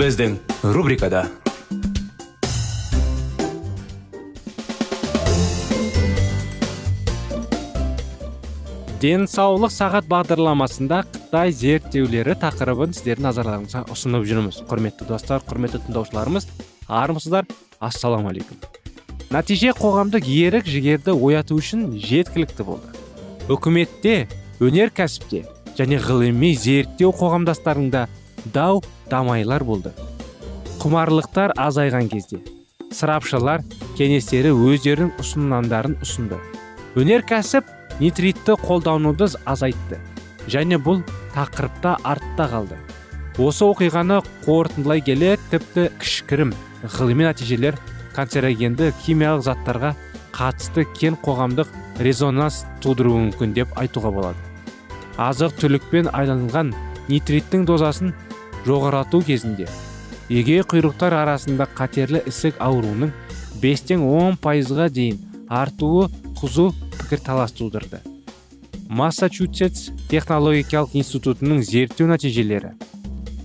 Біздің рубрикада денсаулық сағат бағдарламасында қытай зерттеулері тақырыбын сіздердің назарларыңызға ұсынып жүрміз. Құрметті достар құрметті тыңдаушыларымыз армысыздар ассалаумағалейкум нәтиже қоғамдық ерік жігерді ояту үшін жеткілікті болды. Үкіметте өнеркәсіпте және ғылыми зерттеу қоғамдастарында дау дамайлар болды. Құмарлықтар азайған кезде сарапшылар кеңестері өздерінің ұсынымдарын ұсынды. Өнеркәсіп нитритті қолдануды азайтты және бұл тақырыпта артта қалды. Осы оқиғаны қорытындылай келе тіпті кішкірім ғылыми нәтижелер канцерогенді химиялық заттарға қатысты кен қоғамдық резонанс тудыруы мүмкін деп айтуға болады. Азық түлікпен айланған нитриттің дозасын жоғарату кезінде. Егей құйрықтар арасында қатерлі ісік ауруының бестен он пайызға дейін артуы қызу пікірталас тудырды. Массачусетс технологиялық институтының зерттеу нәтижелері.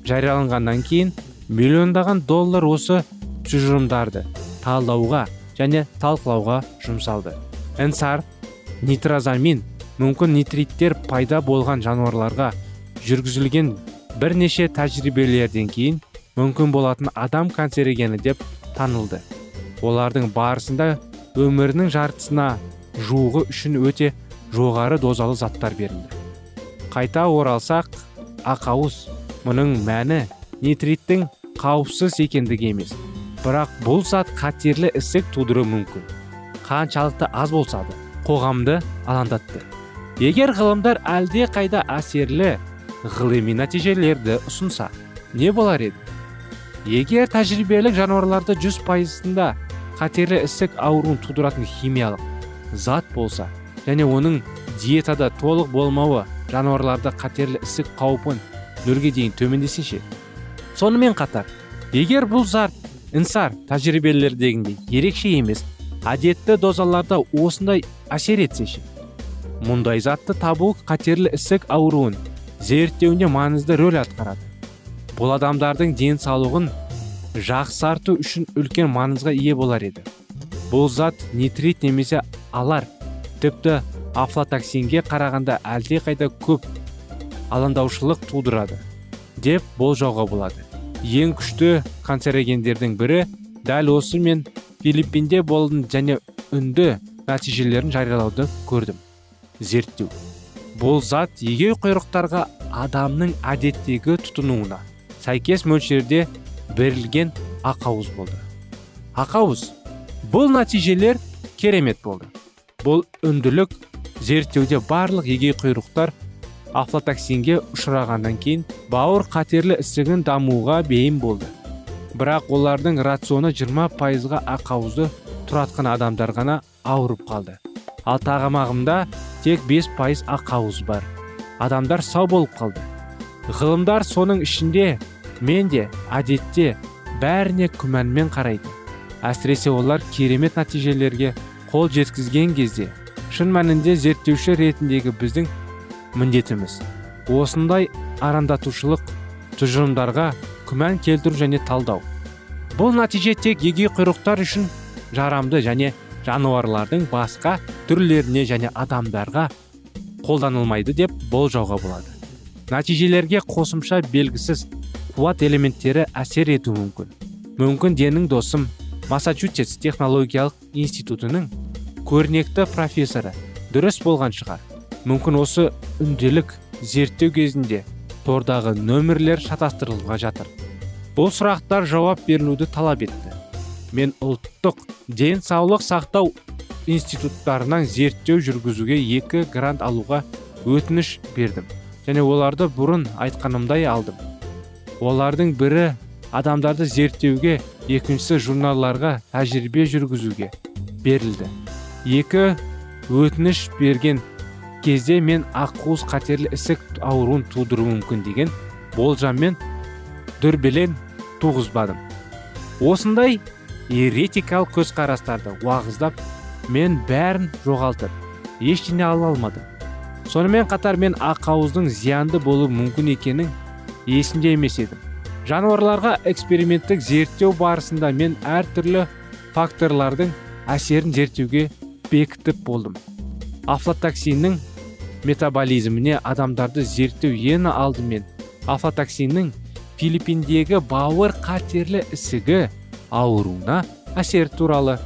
Жарияланғаннан кейін миллиондаған доллар осы тұжырымдарды талдауға және талқылауға жұмсалды. Энсар нитрозамин мүмкін нитриттер пайда болған жануарларға жүргізілген бірнеше тәжірибелерден кейін мүмкін болатын адам канцерогені деп танылды олардың барысында өмірінің жартысына жуығы үшін өте жоғары дозалы заттар берілді қайта оралсақ ақауыз мұның мәні нитриттің қауіпсіз екендігі емес бірақ бұл зат қатерлі ісік тудыруы мүмкін қаншалықты аз болса да қоғамды алаңдатты егер ғылымдар әлде қайда әсерлі ғылыми нәтижелерді ұсынса не болар еді? Егер тәжірибелік жануарларды жүз пайызында қатерлі ісік ауруын тудыратын химиялық зат болса және оның диетада толық болмауы жануарларда қатерлі ісік қаупін нөлге дейін төмендесе ше сонымен қатар егер бұл зат инсар тәжірибелердегіндей ерекше емес әдетті дозаларда осындай әсер етсе ше мұндай затты табу қатерлі ісік ауруын зерттеуінде маңызды рөл атқарады. Бұл адамдардың денсаулығын жақсарту үшін үлкен маңызға ие болар еді. Бұл зат нитрит немесе алар тіпті афлатоксинге қарағанда әлде қайда көп алаңдаушылық тудырады деп болжауға болады. Ең күшті канцерогендердің бірі дәл осы мен филиппинде болдым және үнді нәтижелерін жариялауды көрдім. Зерттеу. Бұл зат егей құйрықтарға адамның әдеттегі тұтынуына сәйкес мөлшерде берілген ақауыз болды. Ақауыз бұл нәтижелер керемет болды. Бұл үнділік зерттеуде барлық егей құйрықтар афлатоксинге ұшырағаннан кейін бауыр қатерлі ісігін дамуға бейім болды. Бірақ олардың рационы 20 пайызға ақауызды тұратқан адамдар ғана ауырып қалды. Ал тағамағымда тек 5 пайыз ақауыз бар. Адамдар сау болып қалды. Ғылымдар соның ішінде мен де әдетте бәріне күмәнмен қарайды. Әсіресе олар керемет нәтижелерге қол жеткізген кезде шын мәнінде зерттеуші ретіндегі біздің міндетіміз. Осындай арандатушылық тұжырымдарға күмән келтіру және талдау. Бұл нәтиже тек егей құйрықтар үшін жарамды және жануарлардың басқа түрлеріне және адамдарға қолданылмайды деп болжауға болады. Нәтижелерге қосымша белгісіз қуат элементтері әсер етуі мүмкін. Мүмкін денің досым массачусетс технологиялық институтының көрнекті профессоры. Дұрыс болған шығар. Мүмкін осы үнделік зерттеу кезінде тордағы нөмірлер шатастырылған жатыр. Бұл сұрақтар жауап берілуді талап етті. Мен ұлттық денсаулық сақтау институттарынан зерттеу жүргізуге екі грант алуға өтініш бердім. Және оларды бұрын айтқанымдай алдым. Олардың бірі адамдарды зерттеуге екіншісі журналларға тәжірибе жүргізуге берілді. Екі өтініш берген кезде мен ақуыз қатерлі ісік ауруын тудыруы мүмкін деген болжаммен дүрбелең туғызбадым. Осындай еретикалық көзқарастарды уағыздап мен бәрін жоғалтып ештеңе ала алмадым. Сонымен қатар мен ақауыздың зиянды болуы мүмкін екенін есімде емес едім. Жануарларға эксперименттік зерттеу барысында мен әртүрлі факторлардың әсерін зерттеуге бекітіп болдым. Афлатоксиннің метаболизміне адамдарды зерттеу ең алдымен афлатоксиннің филиппиндегі бауыр қатерлі ісігі ауруына әсер туралы.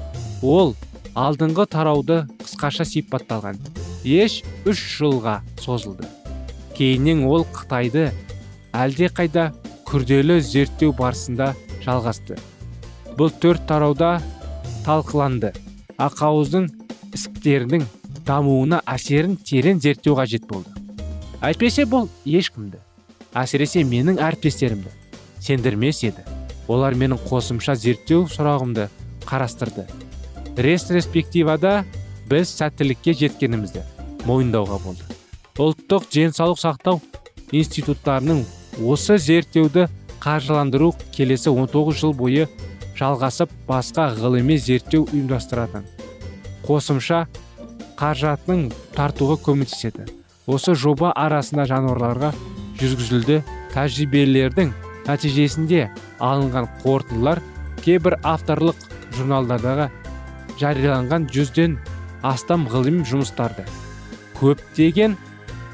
Ол алдыңғы тарауды қысқаша сипатталған. Еш үш жылға созылды. Кейіннен ол қытайды әлде қайда күрделі зерттеу барысында жалғасты. Бұл төрт тарауда талқыланды. Ақауыздың ісіктерінің дамуына әсерін терең зерттеу қажет болды. Әйтпесе бұл ешкімді әсіресе менің әріптестерімді сендірмес еді. Олар менің қосымша зерттеу сұрағымды қарастырды. Ретроспективада біз сәттілікке жеткенімізді мойындауға болды. Ұлттық денсаулық сақтау институттарының осы зерттеуді қаржыландыру келесі 19 жыл бойы жалғасып басқа ғылыми зерттеу ұйымдастыратын қосымша қаржатын тартуға көмектеседі. Осы жоба арасында жануарларға жүргізілді тәжірибелердің нәтижесінде алынған қорытындылар кейбір авторлық журналдардағы жарияланған жүзден астам ғылыми жұмыстарды көптеген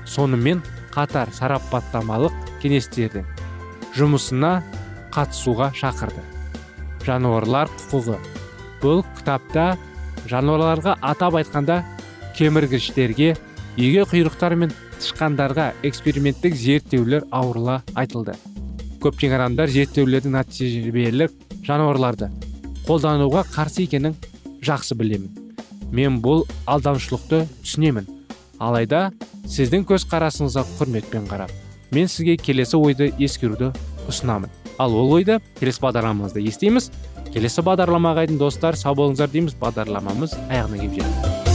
сонымен қатар сарапаттамалық кеңестердің жұмысына қатысуға шақырды. Жануарлар құқығы. Бұл кітапта жануарларға атап айтқанда кеміргіштерге үйге құйрықтар мен тышқандарға эксперименттік зерттеулер ауырла айтылды. Көптеген адамдар зерттеулердің нәтижелік жануарларды қолдануға қарсы екенін жақсы білемін. Мен бұл алдаушылықты түсінемін. Алайда сіздің көзқарасыңызға құрметпен қарап мен сізге келесі ойды ескеруді ұсынамын. Ал ол ойды келесі бағдарламамызда естиміз. Келесі бағдарламаға дейін достар сау болыңыздар дейміз. Бағдарламамыз аяғына келіп жетті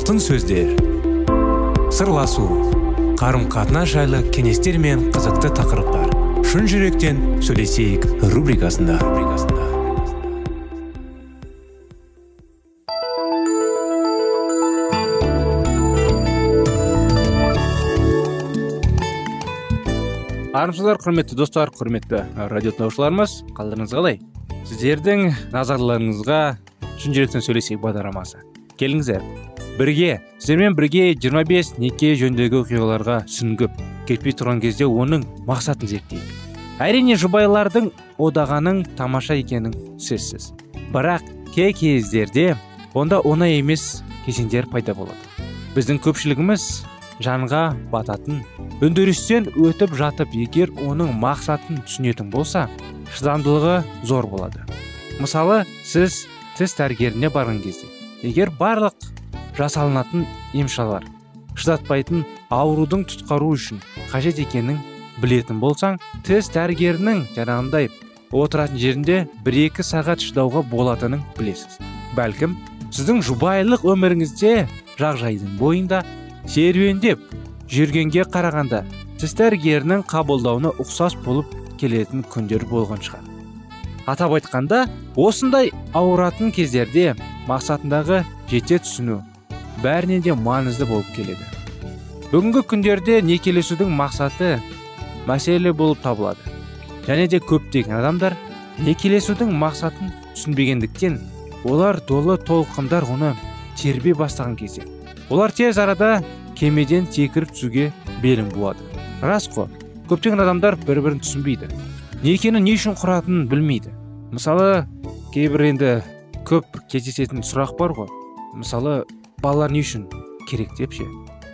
Алтын сөздер. Сырласу қарым қатынас жайлы кеңестер мен қызықты тақырыптар. Шын жүректен сөйлесейік рубрикасында. Армысыздар құрметті достар құрметті радио тыңдаушыларымыз қалдарыңыз қалай? Сіздердің назарларыңызға шын жүректен сөйлесейік бағдарламасы. Келіңіздер. Бірге сіздермен бірге 25 неке жөніндегі оқиғаларға сүңгіп кетпей тұрған кезде оның мақсатын зерттейік. Әрине жұбайлардың одағаның тамаша екенін сөзсіз бірақ кей кездерде онда оңай емес кезеңдер пайда болады. Біздің көпшілігіміз жанға бататын үндірістен өтіп жатып егер оның мақсатын түсінетін болса шыдамдылығы зор болады. Мысалы сіз тіс дәрігеріне барған кезде егер барлық жасалынатын емшалар. Шыдатпайтын аурудың тұтқару үшін қажет екенін білетін болсаң тіс дәрігерінің жаңағындай отыратын жерінде бір екі сағат шыдауға болатынын білесіз. Бәлкім сіздің жұбайлық өміріңізде жағжайдың бойында серуендеп жүргенге қарағанда тіс дәрігерінің қабылдауына ұқсас болып келетін күндер болған шығар. Атап айтқанда осындай ауыратын кездерде мақсатындағы жете түсіну бәрінен де маңызды болып келеді. Бүгінгі күндерде некелесудің мақсаты мәселе болып табылады. Және де көптеген адамдар некелесудің мақсатын түсінбегендіктен олар долы толқындар оны тербей бастаған кезде олар тез арада кемеден секіріп түсуге белін буады рас қой көптеген адамдар бір бірін түсінбейді некені не үшін құратынын білмейді. Мысалы кейбір енді көп кездесетін сұрақ бар ғой. Мысалы балалар не үшін керек деп ше?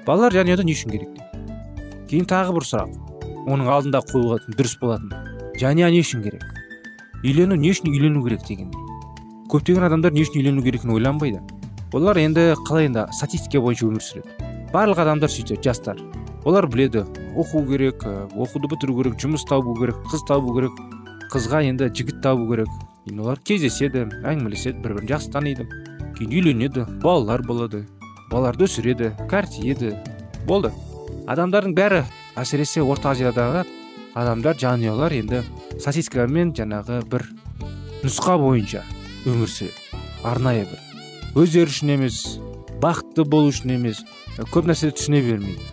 Балалар жанұяда не үшін керек деп? Кейін тағы бір сұрақ. Оның алдында қойылатын дұрыс болатын жанұя не үшін керек? Үйлену не үшін үйлену керек дегендей. Көптеген адамдар не үшін үйлену керекін ойланбайды. Олар енді қалай енді статистика бойынша өмір сүреді. Барлық адамдар сөйтеді жастар. Олар біледі оқу керек оқуды бітіру керек жұмыс табу керек қыз табу керек қызға енді жігіт табу керек. Олар кездеседі әңгімелеседі бір бірін жақсы таниды. Кейін үйленеді балалар болады балаларды өсіреді кәртиеді болды. Адамдардың бәрі әсіресе орта азиядағы адамдар жанұялар енді статистикамен жаңағы бір нұсқа бойынша өмір сүреді. Арнайы бір. Өздері үшін емес бақытты болу үшін емес көп нәрсе түсіне бермейді.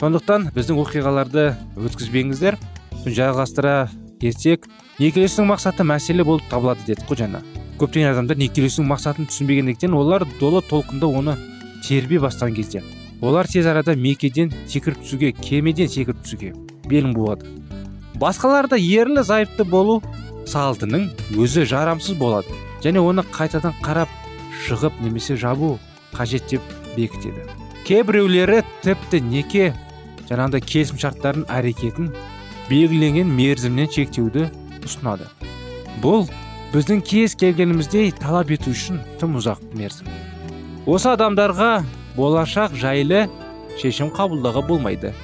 Сондықтан біздің оқиғаларды өткізбеңіздер. Жалғастыра кетсек некелесудің мақсаты мәселе болып табылады дедік қой жаңа. Көптеген адамдар некелесудің мақсатын түсінбегендіктен олар долы толқында оны тербей бастаған кезде олар тез арада мекеден секіріп түсуге кемеден секіріп түсуге белін буады басқаларда ерлі зайыпты болу салтының өзі жарамсыз болады және оны қайтадан қарап шығып немесе жабу қажет деп бекітеді. Кейбіреулері тіпті неке жаңағыдай келісімшарттардың әрекетін белгіленген мерзімнен шектеуді ұсынады. Бұл біздің кез келгеніміздей талап ету үшін тым ұзақ мерзім. Осы адамдарға болашақ жайлы шешім қабылдауға болмайды.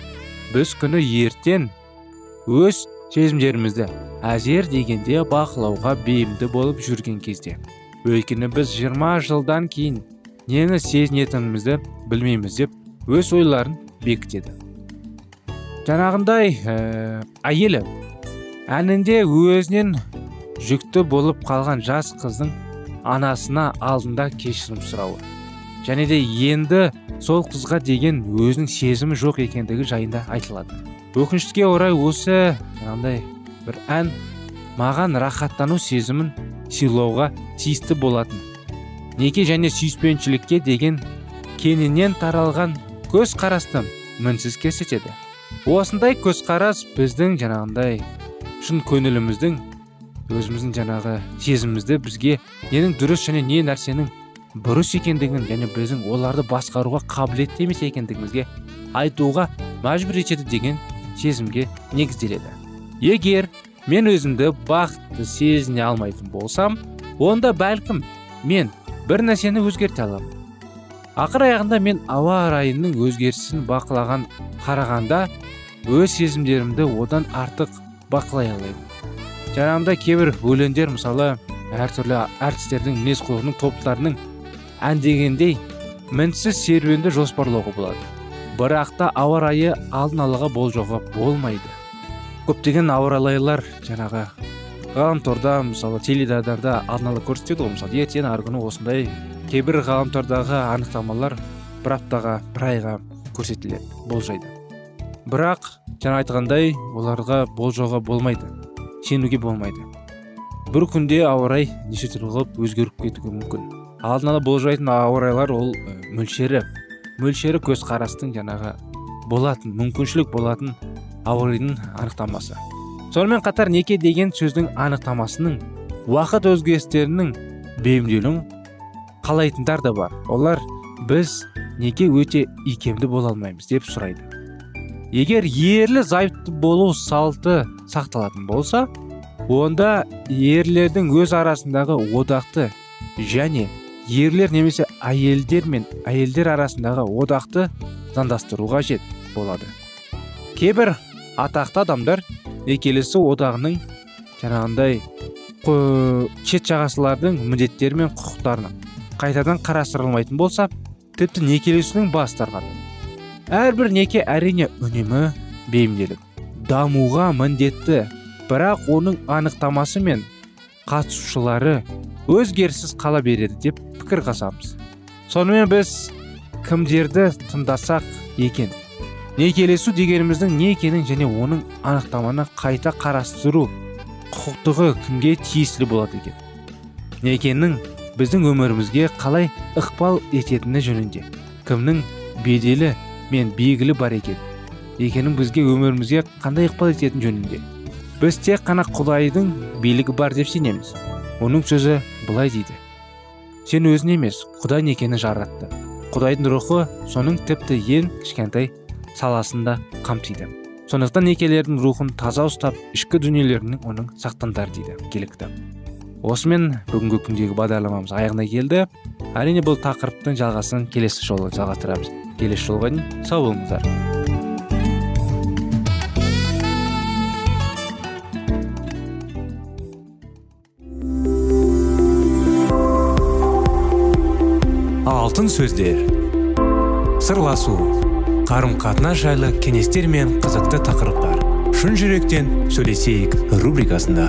Біз күні ертең өз сезімдерімізді әзер дегенде бақылауға бейімді болып жүрген кезде өйткені біз 20 жылдан кейін нені сезінетінімізді білмейміз деп өз ойларын бекітеді. Жаңағындай ә, әйелі әнінде өзінен жүкті болып қалған жас қыздың анасына алдында кешірім сұрауы. Және де енді сол қызға деген өзінің сезімі жоқ екендігі жайында айтылады. Өкінішке орай осы жаңағындай бір ән маған рахаттану сезімін сыйлауға тиісті болатын. Неке және сүйіспеншілікке деген кеңінен таралған көз қарасты мінсіз көрсетеді. Осындай көзқарас біздің жаңағындай шын көңіліміздің өзіміздің жаңағы сезімімізді бізге ненің дұрыс және не нәрсенің бұрыс екендігін және біздің оларды басқаруға қабілетті емес екендігімізге айтуға мәжбүр етеді деген сезімге негізделеді. Егер мен өзімді бақытты сезіне алмайтын болсам онда бәлкім мен бір нәрсені өзгерте аламын. Ақыр аяғында мен ауа райының өзгерісін бақылаған қарағанда өз сезімдерімді одан артық бақылай алмаймын жаңағындай кейбір өлеңдер мысалы әртүрлі әртістердің мінез құлқының топтарының әндегендей мінсіз серуенді жоспарлауға болады. Бірақ та ауа райы алдын алаға болжауға болмайды. Көптеген ауа райлар жаңағы ғаламторда мысалы теледидарда алдын ала көрсетеді ғой. Мысалы ертең арғы күні осындай кейбір ғаламтордағы анықтамалар бір аптаға бір айға көрсетіледі болжайды. Бірақ жаңа айтқандай оларға болжауға болмайды. Сенуге болмайды. Бір күнде ауа рай неше түрлі өзгеріп кетуі мүмкін. Алдын ала болжайтын ауа райлар ол мөлшері. Мөлшері көзқарастың жаңағы болатын мүмкіншілік болатын ауа райдың анықтамасы. Сонымен қатар неке деген сөздің анықтамасының уақыт өзгерістерінің бейімделуін қалайтындар да бар. Олар біз неке өте икемді бола алмаймыз деп сұрайды. Егер ерлі зайыпты болу салты сақталатын болса онда ерлердің өз арасындағы одақты және ерлер немесе әйелдер мен әйелдер арасындағы одақты заңдастыру қажет болады. Кейбір атақты адамдар некелесу одағының жаңағындай шет жағасылардың міндеттері мен құқықтарының қайтадан қарастырылмайтын болса тіпті некелесудің бас тартқан әрбір неке әрине үнемі бейімделіп. Дамуға міндетті. Бірақ оның анықтамасы мен қатысушылары өзгеріссіз қала береді деп пікір қасамыз сонымен біз кімдерді тыңдасақ екен? Некелесу дегеніміздің не екенін және оның анықтаманы қайта қарастыру құқықтығы кімге тиесілі болады екен? Некенің біздің өмірімізге қалай ықпал ететіні жөнінде. Кімнің беделі мен белгілі бар екен. Екенін бізге өмірімізге қандай ықпал ететіні жөнінде. Біз тек қана құдайдың билігі бар деп сенеміз. Оның сөзі былай дейді. Сен өзін емес құдай некені жаратты. Құдайдың рухы соның тіпті ең кішкентай саласында қамтиды. Сондықтан некелердің рухын таза ұстап ішкі дүниелерінің оның сақтандар дейді киелі кітап осымен бүгінгі күндегі бағдарламамыз аяғына келді. Әрине бұл тақырыптың жалғасын келесі жолы жалғастырамыз. Келесі жолға дейін сау болыңыздар. Алтын сөздер. Сырласу. Қарым қатынас жайлы кеңестер мен қызықты тақырыптар. Шын жүректен сөйлесейік рубрикасында.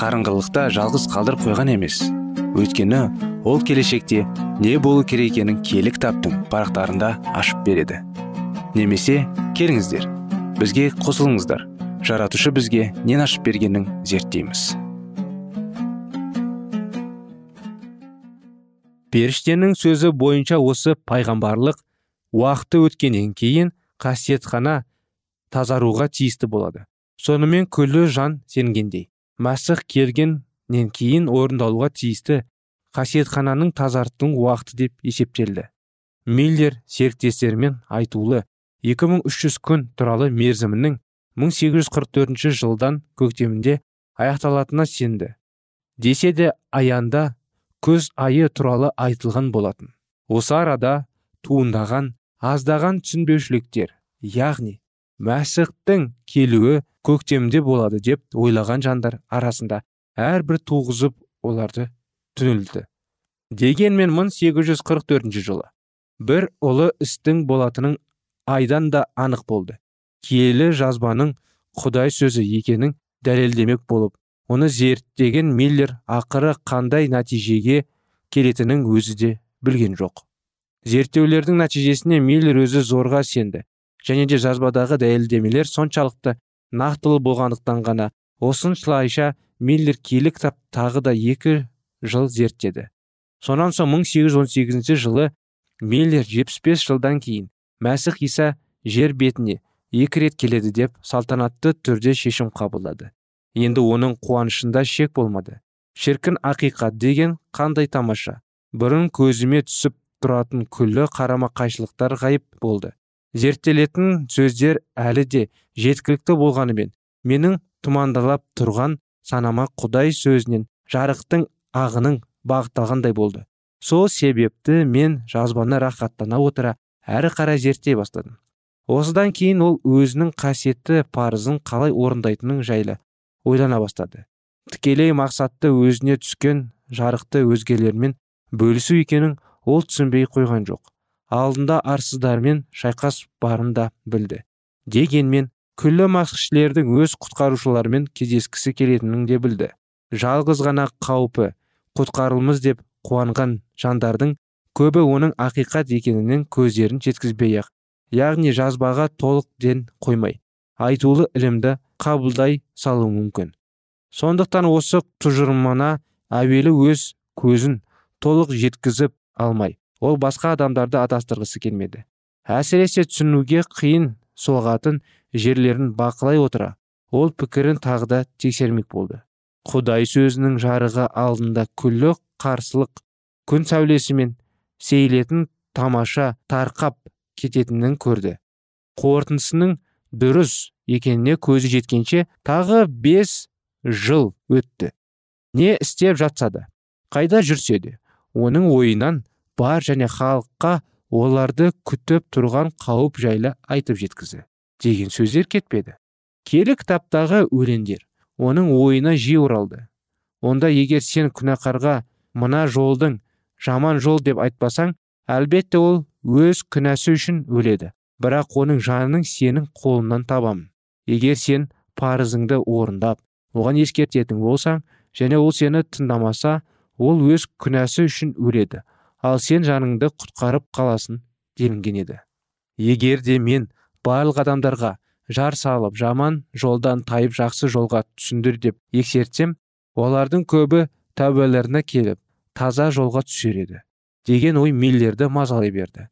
қарыңғылықта жалғыз қалдырып қойған емес. Өйткені ол келешекте не болу керек екенін киелі кітаптың парақтарында ашып береді. Немесе келіңіздер бізге қосылыңыздар. Жаратушы бізге нен ашып бергенін зерттейміз. Періштенің сөзі бойынша осы пайғамбарлық уақыты өткеннен кейін қасиетхана тазаруға тиісті болады. Сонымен күллі жан сенгендей. Мәсіх келгеннен кейін орындалуға тиісті қасиетхананың тазартудың уақыты деп есептелді. Миллер серіктестерімен айтулы 2300 күн туралы мерзімінің 1844 жылдан көктемінде аяқталатынына сенді десе де аянда көз айы туралы айтылған болатын. Осы арада туындаған аздаған түсінбеушіліктер яғни мәсіхтің келуі көктемде болады деп ойлаған жандар арасында әрбір туғызып оларды түнілді дегенмен 1844 жылы бір ұлы істің болатының айдан да анық болды. Киелі жазбаның құдай сөзі екенін дәлелдемек болып оны зерттеген миллер ақыры қандай нәтижеге келетінін өзі де білген жоқ. Зерттеулердің нәтижесіне миллер өзі зорға сенді және де жазбадағы дәлелдемелер соншалықты нақтылы болғандықтан ғана осыншылайша миллер киелі кітап тағы да екі жыл зерттеді. Сонан соң 1818 жылы миллер 75 жылдан кейін мәсіх иса жер бетіне екі рет келеді деп салтанатты түрде шешім қабылдады. Енді оның қуанышында шек болмады. Шіркін ақиқат деген қандай тамаша? Бұрын көзіме түсіп тұратын күллі қарама қайшылықтар ғайып болды. Зерттелетін сөздер әлі де жеткілікті болғанымен менің тұмандалап тұрған санама құдай сөзінен жарықтың ағының бағытталғандай болды. Сол себепті мен жазбаны рахаттана отыра әрі қарай зерттей бастадым. Осыдан кейін ол өзінің қасиетті парызын қалай орындайтының жайлы ойлана бастады. Тікелей мақсатты өзіне түскен жарықты өзгелермен бөлісу екенін ол түсінбей қойған жоқ. Алдында арсыздармен шайқас барын да білді. Дегенмен күллі масқішілердің өз құтқарушыларымен кездескісі келетінін де білді. Жалғыз ғана қаупі құтқарылмыз деп қуанған жандардың көбі оның ақиқат екенінен көздерін жеткізбей ақ яғни жазбаға толық ден қоймай айтулы ілімді қабылдай салуы мүмкін. Сондықтан осы тұжырымына әуелі өз көзін толық жеткізіп алмай ол басқа адамдарды адастырғысы келмеді. Әсіресе түсінуге қиын соғатын жерлерін бақылай отыра ол пікірін тағы да тексермек болды. Құдай сөзінің жарығы алдында күллі қарсылық күн сәулесімен сейілетін тамаша тарқап кететінін көрді. Қорытындысының дұрыс екеніне көзі жеткенше тағы бес жыл өтті. Не істеп жатса да қайда жүрсе де оның ойынан бар және халыққа оларды күтіп тұрған қауіп жайлы айтып жеткізді деген сөздер кетпеді. Келі кітаптағы өлеңдер оның ойына жиі оралды. Онда егер сен күнәқарға мына жолдың жаман жол деп айтпасаң әлбетте ол өз күнәсі үшін өледі. Бірақ оның жанын сенің қолынан табамын. Егер сен парызыңды орындап оған ескертетін болсаң және ол сені тыңдамаса ол өз күнәсі үшін өледі. Ал сен жаныңды құтқарып қаласың делінген еді. Егер де мен барлық адамдарға жар салып жаман жолдан тайып жақсы жолға түсіндір деп ексертсем олардың көбі тәубаларына келіп таза жолға түсер еді деген ой миллерді мазалай берді.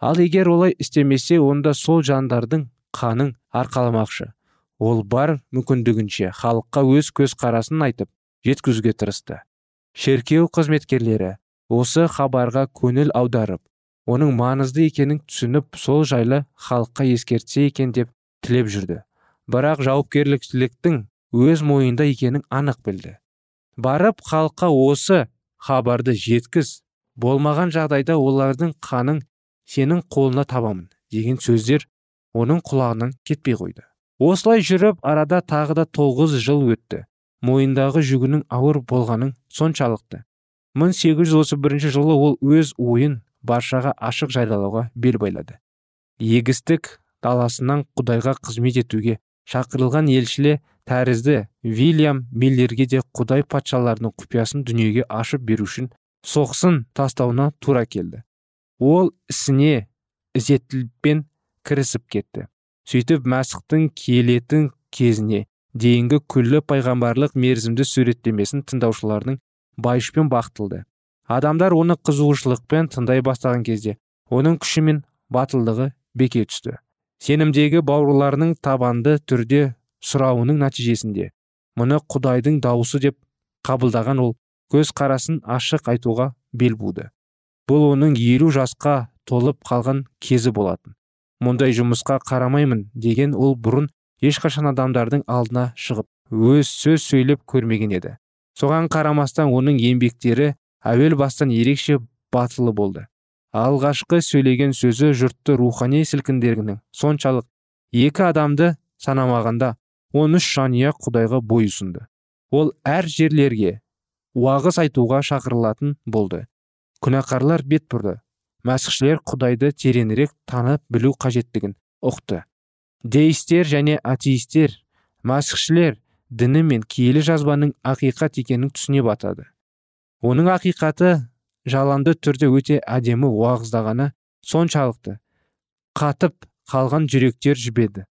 Ал егер олай істемесе онда сол жандардың қанын арқаламақшы. Ол бар мүмкіндігінше халыққа өз көзқарасын айтып жеткізуге тырысты. Шеркеу қызметкерлері осы хабарға көңіл аударып оның маңызды екенін түсініп сол жайлы халыққа ескертсе екен деп тілеп жүрді. Бірақ жауапкершіліктің өз мойында екенін анық білді. Барып халыққа осы хабарды жеткіз болмаған жағдайда олардың қанын сенің қолына табамын деген сөздер оның құлағынан кетпей қойды. Осылай жүріп арада тағы да тоғыз жыл өтті. Мойындағы жүгінің ауыр болғаның соншалықты. 1831 жылы ол өз ойын баршаға ашық жариялауға бел байлады. Егістік даласынан құдайға қызмет етуге шақырылған елшіле тәрізді вильям миллерге де құдай патшаларының құпиясын дүниеге ашып беру үшін соқсын тастауына тура келді. Ол ісіне ізеттілікпен кірісіп кетті. Сөйтіп мәсіхтің келетін кезіне дейінгі күллі пайғамбарлық мерзімді суреттемесін тыңдаушылардың байышпен бақтылды адамдар оны қызығушылықпен тыңдай бастаған кезде оның күші мен батылдығы беке түсті. Сенімдегі бауырларының табанды түрде сұрауының нәтижесінде мұны құдайдың дауысы деп қабылдаған ол көз қарасын ашық айтуға бел буды. Бұл оның елу жасқа толып қалған кезі болатын. Мұндай жұмысқа қарамаймын деген ол бұрын ешқашан адамдардың алдына шығып өз сөз сөйлеп көрмеген еді. Соған қарамастан оның еңбектері әуел бастан ерекше батылы болды. Алғашқы сөйлеген сөзі жұртты рухани сілкіндіргінің соншалық екі адамды санамағанда он үш жанұя құдайға бой ұсынды. Ол әр жерлерге уағыз айтуға шақырылатын болды. Күнәқарлар бет бұрды. Мәсіхшілер құдайды тереңірек танып білу қажеттігін ұқты. Деистер және атеистер мәсіхшілер діні мен киелі жазбаның ақиқат екенін түсіне батады. Оның ақиқаты жаланды түрде өте әдемі уағыздағаны соншалықты. Қатып қалған жүректер жібеді.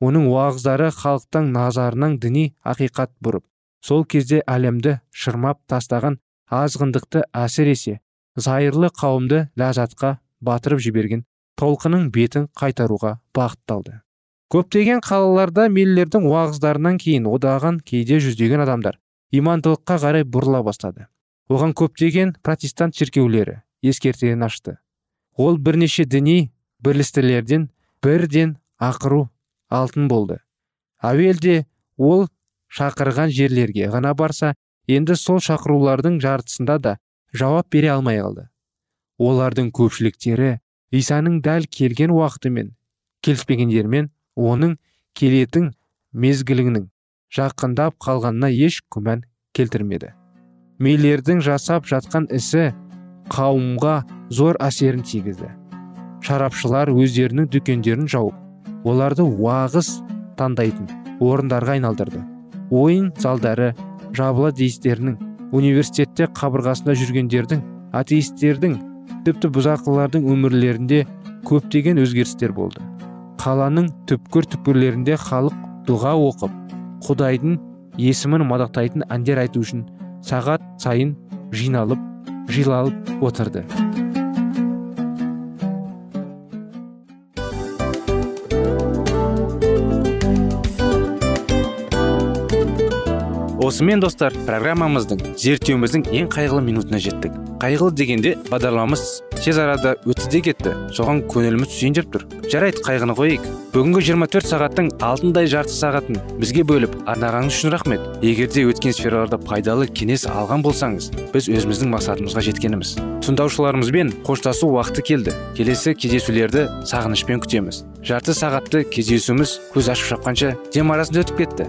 Оның уағыздары халықтың назарынан діни ақиқат бұрып сол кезде әлемді шырмап тастаған азғындықты әсіресе зайырлы қауымды ләзатқа батырып жіберген толқының бетін қайтаруға бағытталды. Көптеген қалаларда меллердің уағыздарынан кейін одаған кейде жүздеген адамдар имандылыққа қарай бұрыла бастады. Оған көптеген протестант шіркеулері ескертерін ашты. Ол бірнеше діни бірлестірлерден бірден ақыру алтын болды. Әуелде ол шақырған жерлерге ғана барса енді сол шақырулардың жартысында да жауап бере алмай қалды. Олардың көпшіліктері исаның дәл келген уақытымен келіспегендермен оның келетін мезгілінің жақындап қалғанына еш күмән келтірмеді. Мейлердің жасап жатқан ісі қауымға зор әсерін тигізді. Шарапшылар өздерінің дүкендерін жауып оларды уағыз таңдайтын орындарға айналдырды. Ойын залдары жабыла деистерінің университетте қабырғасында жүргендердің атеистердің тіпті бұзақылардың өмірлерінде көптеген өзгерістер болды. Қаланың түпкір түпкірлерінде халық дұға оқып құдайдың есімін мадақтайтын әндер айту үшін сағат сайын жиналып жиналып отырды. Осымен достар программамыздың зерттеуіміздің ең қайғылы минутына жеттік. Қайғылы дегенде бағдарламамыз тез арада өтті де кетті. Соған көңіліміз түсейін деп тұр. Жарайды қайғыны қояйық бүгінгі 24 сағаттың алтындай жарты сағатын бізге бөліп арнағаныңыз үшін рахмет. Егер де өткен сфераларда пайдалы кеңес алған болсаңыз біз өзіміздің мақсатымызға жеткеніміз. Тыңдаушыларымызбен қоштасу уақыты келді. Келесі кездесулерді сағынышпен күтеміз. Жарты сағатты кездесуіміз көз ашып шапқанша дем арасында өтіп кетті.